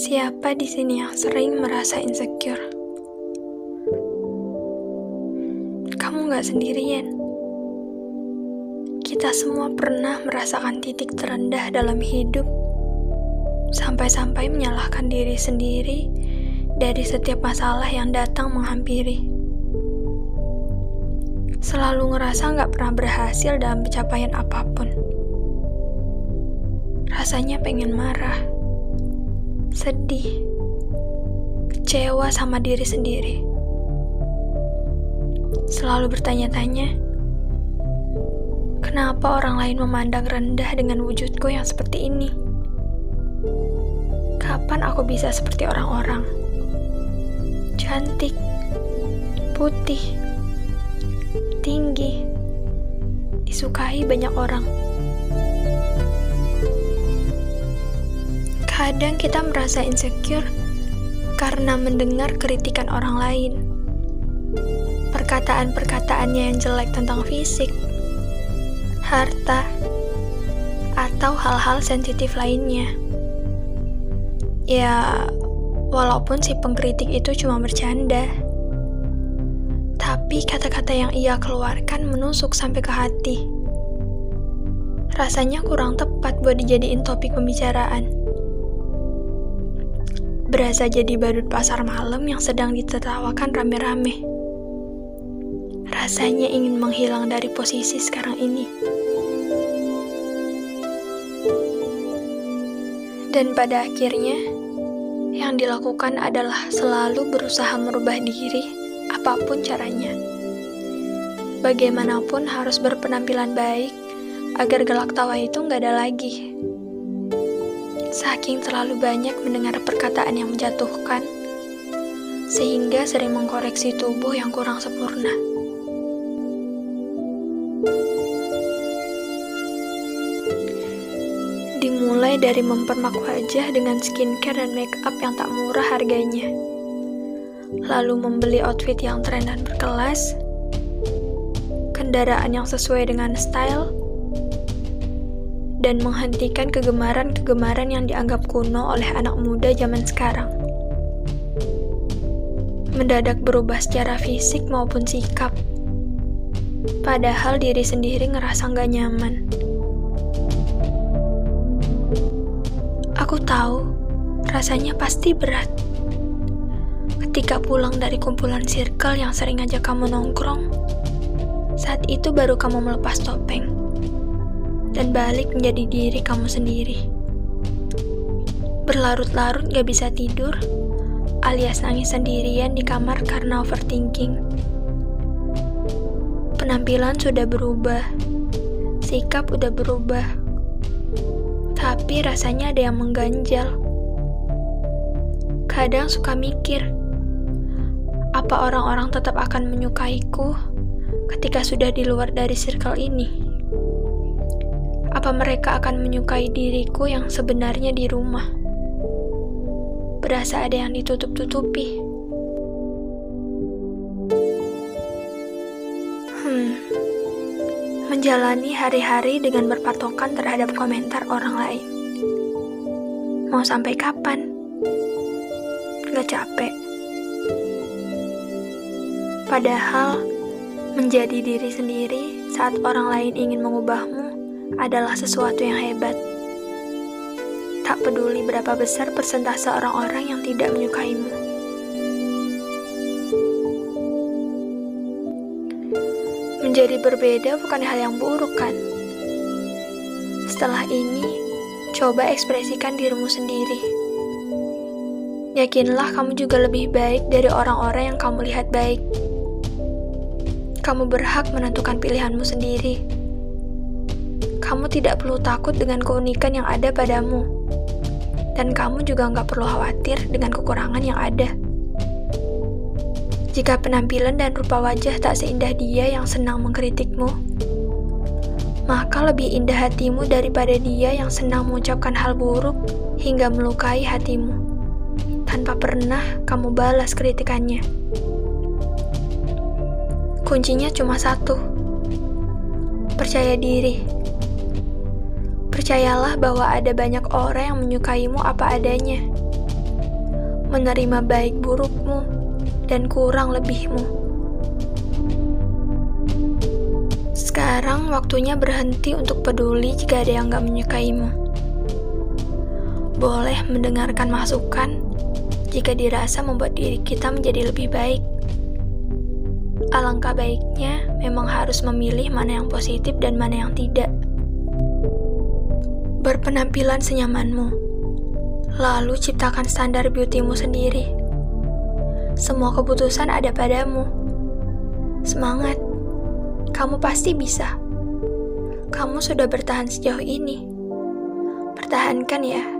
Siapa di sini yang sering merasa insecure? Kamu gak sendirian. Kita semua pernah merasakan titik terendah dalam hidup, sampai-sampai menyalahkan diri sendiri dari setiap masalah yang datang menghampiri. Selalu ngerasa gak pernah berhasil dalam pencapaian apa pun. Rasanya pengen marah sedih, kecewa sama diri sendiri. Selalu bertanya-tanya, kenapa orang lain memandang rendah dengan wujudku yang seperti ini? Kapan aku bisa seperti orang-orang? Cantik, putih, tinggi, disukai banyak orang. Kadang kita merasa insecure karena mendengar kritikan orang lain. Perkataan-perkataannya yang jelek tentang fisik, harta, atau hal-hal sensitif lainnya. Ya, walaupun si pengkritik itu cuma bercanda, tapi kata-kata yang ia keluarkan menusuk sampai ke hati. Rasanya kurang tepat buat dijadiin topik pembicaraan berasa jadi badut pasar malam yang sedang ditertawakan rame-rame. Rasanya ingin menghilang dari posisi sekarang ini. Dan pada akhirnya, yang dilakukan adalah selalu berusaha merubah diri, apa pun caranya. Bagaimanapun harus berpenampilan baik, agar gelak tawa itu nggak ada lagi. Saking terlalu banyak mendengar perkataan yang menjatuhkan, sehingga sering mengkoreksi tubuh yang kurang sempurna. Dimulai dari mempermak wajah dengan skincare dan make up yang tak murah harganya. Lalu membeli outfit yang tren dan berkelas, kendaraan yang sesuai dengan style, dan menghentikan kegemaran-kegemaran yang dianggap kuno oleh anak muda zaman sekarang. Mendadak berubah secara fisik maupun sikap, padahal diri sendiri ngerasa nggak nyaman. Aku tahu, rasanya pasti berat. Ketika pulang dari kumpulan circle yang sering ngajak kamu nongkrong, saat itu baru kamu melepas topeng dan balik menjadi diri kamu sendiri. Berlarut-larut gak bisa tidur, alias nangis sendirian di kamar karena overthinking. Penampilan sudah berubah, sikap udah berubah, tapi rasanya ada yang mengganjal. Kadang suka mikir, apa orang-orang tetap akan menyukaiku ketika sudah di luar dari circle ini? Apa mereka akan menyukai diriku yang sebenarnya di rumah? Berasa ada yang ditutup-tutupi. Hmm, menjalani hari-hari dengan berpatokan terhadap komentar orang lain. Mau sampai kapan? Gak capek. Padahal, menjadi diri sendiri saat orang lain ingin mengubahmu adalah sesuatu yang hebat. Tak peduli berapa besar persentase orang-orang yang tidak menyukaimu. Menjadi berbeda bukan hal yang buruk, kan? Setelah ini, coba ekspresikan dirimu sendiri. Yakinlah kamu juga lebih baik dari orang-orang yang kamu lihat baik. Kamu berhak menentukan pilihanmu sendiri kamu tidak perlu takut dengan keunikan yang ada padamu. Dan kamu juga nggak perlu khawatir dengan kekurangan yang ada. Jika penampilan dan rupa wajah tak seindah dia yang senang mengkritikmu, maka lebih indah hatimu daripada dia yang senang mengucapkan hal buruk hingga melukai hatimu, tanpa pernah kamu balas kritikannya. Kuncinya cuma satu: percaya diri. Percayalah bahwa ada banyak orang yang menyukaimu apa adanya. menerima baik burukmu dan kurang lebihmu. Sekarang waktunya berhenti untuk peduli jika ada yang gak menyukaimu. Boleh mendengarkan masukan jika dirasa membuat diri kita menjadi lebih baik. Alangkah baiknya memang harus memilih mana yang positif dan mana yang tidak. Berpenampilan senyamanmu, lalu ciptakan standar beautymu sendiri. Semua keputusan ada padamu. Semangat, kamu pasti bisa. Kamu sudah bertahan sejauh ini. Pertahankan ya.